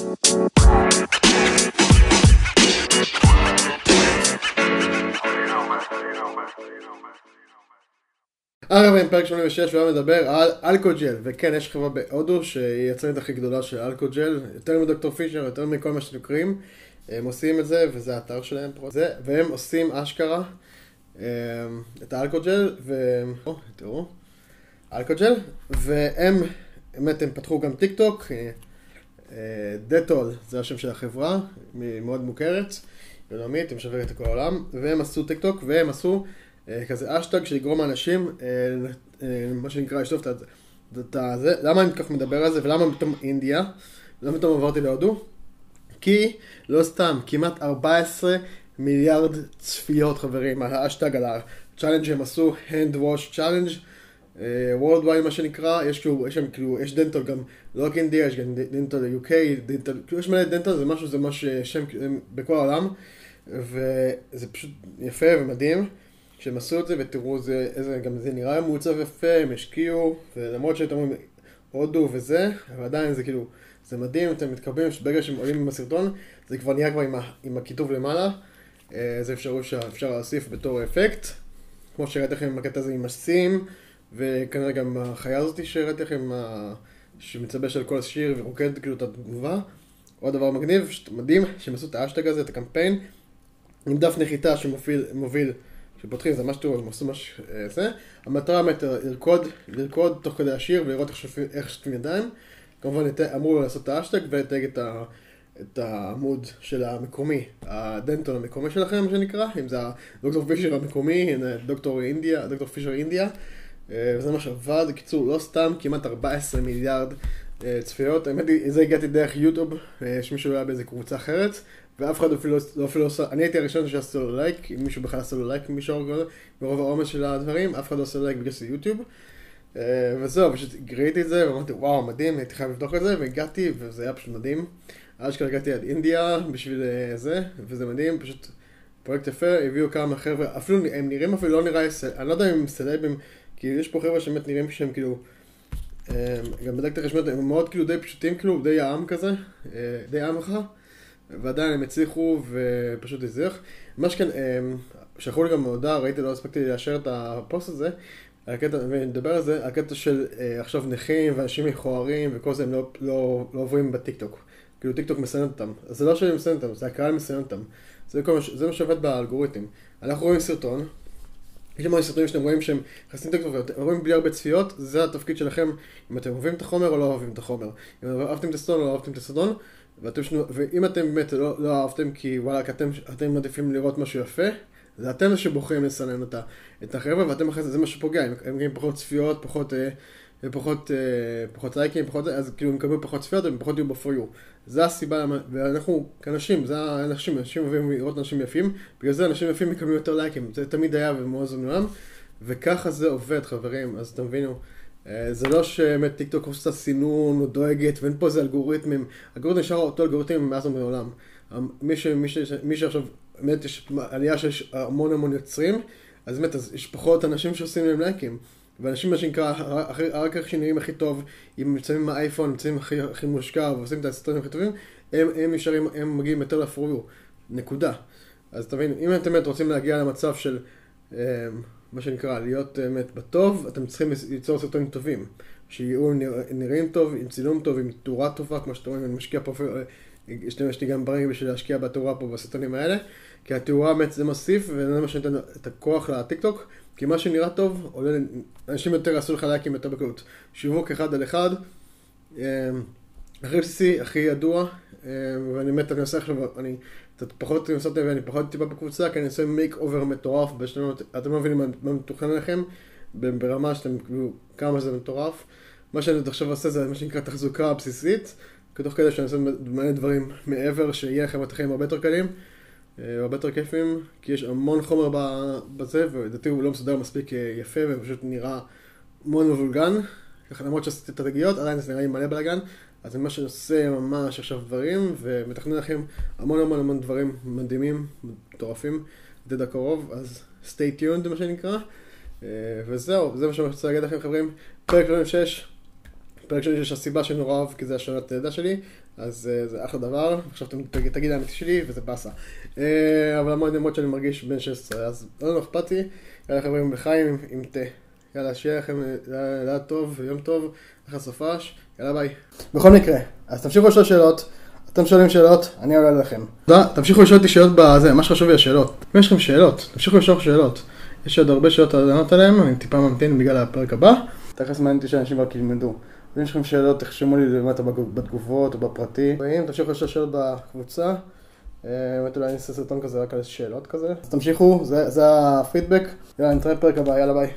אה, חברים, פרק 86 והיום מדבר על אלכוג'ל, וכן, יש חברה בהודו שהיא היצרנית הכי גדולה של אלכוג'ל, יותר מדוקטור פישר, יותר מכל מה שאתם קוראים, הם עושים את זה, וזה האתר שלהם, זה, והם עושים אשכרה אה, את האלכוג'ל, ו... או, תראו, אלכוג'ל, והם, באמת, הם פתחו גם טיק טוק, דטול, זה השם של החברה, מאוד מוכרת, עולמית, היא משווקת את כל העולם, והם עשו טיק טוק, והם עשו... אה, כזה האשטג שיגרום לאנשים, אה, אה, מה שנקרא, לשטוף את זה. למה אני כך מדבר על זה ולמה פתאום אינדיה? למה פתאום עברתי להודו? כי, לא סתם, כמעט 14 מיליארד צפיות חברים על האשטג, על הצ'אלנג' שהם עשו, hand wash challenge, worldwide מה שנקרא, יש כאילו, יש שם כאילו, יש דנטל גם, לא רק אינדיה, יש גם דנטל UK, דנטל, כאילו יש מלא דנטל, זה משהו, זה ממש שם בכל העולם, וזה פשוט יפה ומדהים. שהם עשו את זה, ותראו זה, איזה, גם זה נראה מעוצב יפה, הם השקיעו, ולמרות שאתם אומרים הודו וזה, אבל עדיין זה כאילו, זה מדהים, אתם מתקרבים, ברגע שהם עולים עם הסרטון, זה כבר נהיה כבר עם, עם הכיתוב למעלה, אה, זה אפשרות שאפשר להוסיף בתור אפקט, כמו שראיתי לכם עם הקטע הזה עם הסים, וכנראה גם החיה הזאתי שראיתי לכם, שמצבש על כל השיר ורוקד כאילו את התגובה. עוד דבר מגניב, מדהים, שהם עשו את האשטג הזה, את הקמפיין, עם דף נחיתה שמוביל שפותחים זה ממש טוב, הם עשו ממש אה, זה. המטרה באמת לרקוד, לרקוד תוך כדי השיר ולראות איך שוטפים ידיים. כמובן אמרו לעשות את האשטג ולתג את, את העמוד של המקומי, הדנטון המקומי שלכם, מה שנקרא, אם זה הדוקטור פישר המקומי, דוקטור אינדיה, דוקטור פישר אינדיה. אה, וזה מה שעבד, בקיצור, לא סתם, כמעט 14 מיליארד אה, צפיות. האמת היא, זה הגעתי דרך יוטיוב, שמישהו היה באיזה קבוצה אחרת, ואף אחד אפילו לא, אפילו לא עושה, אני הייתי הראשון שעשה לו לייק, אם מישהו בכלל עשה לו לייק ממישהו ברוב העומס של הדברים, אף אחד לא עושה לייק בגלל שזה יוטיוב. אה, וזהו, פשוט ראיתי את זה, ואמרתי, וואו, מדהים, הייתי חייב לבדוק את זה, והגעתי, וזה היה פשוט מדהים. אשכרה הגעתי עד אינדיה בשביל אה, זה, וזה מדהים, פשוט פרויקט יפה, הביאו כמה חבר'ה, אפילו, הם נראים אפילו לא נראה, אני לא יודע אם הם סלבים, כי יש פה חבר'ה שבאמת נראים שהם כאילו, אה, גם בדקתי חשמל, הם מאוד כאילו די פשוטים, כאילו, די העם כזה, די עם לך. ועדיין הם הצליחו ופשוט הזריח. מה שכן, אמ, שלחו לי גם הודעה, ראיתי, לא הספקתי לאשר את הפוסט הזה, הקטע, ונדבר על זה, הקטע של אה, עכשיו נכים ואנשים מכוערים וכל זה, הם לא, לא, לא עוברים בטיקטוק. כאילו טיקטוק מסנן אותם. זה לא שאני מסנן אותם, זה הקהל מסנן אותם. זה, כל, זה מה שעובד באלגוריתם. אנחנו רואים סרטון, יש לנו סרטונים שאתם רואים שהם נכנסים טיקטוק ורואים בלי הרבה צפיות, זה התפקיד שלכם אם אתם אוהבים את החומר או לא אוהבים את החומר. אם אהבתם את הסרטון או לא אהבתם את הסרטון, ואתם שנו, ואם אתם באמת לא, לא אהבתם כי וואלה, אתם, אתם מעדיפים לראות משהו יפה, זה אתם שבוחרים לסנן אותה, את החבר'ה, ואתם אחרי זה, זה מה שפוגע, הם מקבלים פחות צפיות, פחות, אה, פחות, אה, פחות לייקים, פחות, אז כאילו הם מקבלים פחות צפיות, הם פחות יהיו you. זה הסיבה, ואנחנו כאנשים, זה האנשים, אנשים אוהבים לראות אנשים יפים, בגלל זה אנשים יפים מקבלים יותר לייקים, זה תמיד היה ומאוד זמן וככה זה עובד חברים, אז תבינו. אה, זה לא שבאמת טיק טוק עושה סינון או דואגת ואין פה איזה אלגוריתמים, אלגוריתם נשאר אותו אלגוריתם מאז ומעולם. מי, ש, מי, ש, מי שעכשיו, באמת יש עלייה שיש המון המון יוצרים, אז באמת אז יש פחות אנשים שעושים להם לייקים. ואנשים מה שנקרא, רק איך שנראים הכי טוב, אם עם האייפון, נמצאים הכי, הכי מושקע ועושים את הסרטונים הכי טובים, הם, הם נשארים, הם מגיעים יותר לפרויו, נקודה. אז תבין, אם אתם באמת רוצים להגיע למצב של אה, מה שנקרא, להיות באמת בטוב, אתם צריכים ליצור סרטונים טובים. שיהיו נראים טוב, עם צילום טוב, עם תאורה טובה, כמו שאתם רואים, אני משקיע פה, יש לי גם ברגע בשביל להשקיע בתאורה פה בסרטונים האלה, כי התאורה באמת זה מוסיף, וזה מה שנותן את הכוח לטיקטוק, כי מה שנראה טוב, עולה, אנשים יותר יעשו לך לייקים יותר בקלות. שיווק אחד על אחד, אמ, הכי בסיסי, הכי ידוע, אמ, ואני באמת, אני עושה עכשיו, אני קצת פחות לנסות ואני פחות טיפה בקבוצה, כי אני עושה makeover מטורף, אתם לא מבינים מה מתוכנן לכם, ברמה שאתם, כאילו, כמה זה מטורף. מה שאני עכשיו עושה זה מה שנקרא תחזוקה בסיסית, כתוך כדי שאני עושה מלא דברים מעבר, שיהיה לכם את החיים הרבה יותר קלים, אה, הרבה יותר כיפים, כי יש המון חומר בזה, ולדעתי הוא לא מסודר מספיק אה, יפה, ופשוט נראה מאוד מבולגן. ככה למרות שעשיתי את הרגיעות, עדיין זה נראה לי מלא בלאגן. אז אני ממש עושה ממש עכשיו דברים, ומתכנן לכם המון המון המון דברים מדהימים, מטורפים, עתיד הקרוב, אז stay tuned מה שנקרא. אה, וזהו, זה מה שאני רוצה להגיד לכם חברים. פרק 36, פרק 36 הסיבה שאני נורא אוהב, כי זה השנת לידה שלי, אז אה, זה אחלה דבר, עכשיו תגיד האמת שלי וזה באסה. אה, אבל המועד למרות שאני מרגיש בן 16, אז לא לא אכפת לי, יאללה חברים לחיים עם- תה. יאללה, שיהיה לכם אה, לילה טוב, יום טוב, אחלה סופש, יאללה ביי. בכל מקרה, אז תמשיכו לשאול שאלות, אתם שואלים שאלות, אני עולה לכם. תודה, תמשיכו לשאול אותי שאלות בזה, מה שחשוב לי השאלות. אם יש לכם שאלות, תמשיכו לשאול שאלות. יש עוד הרבה שאלות לענות עליהן, אני טיפה ממתין בגלל הפרק הבא. תכף מעניין אותי שאנשים רק ילמדו. אם יש לכם שאלות, תחשמו לי למטה בתגובות או בפרטי. ואם תמשיכו לשאול שאלות בקבוצה, אה, באמת אולי אני אעשה סרטון כזה רק על שאלות כזה. אז תמשיכו, זה הפידבק. יאללה, נתראה בפרק הבא, יאללה ביי.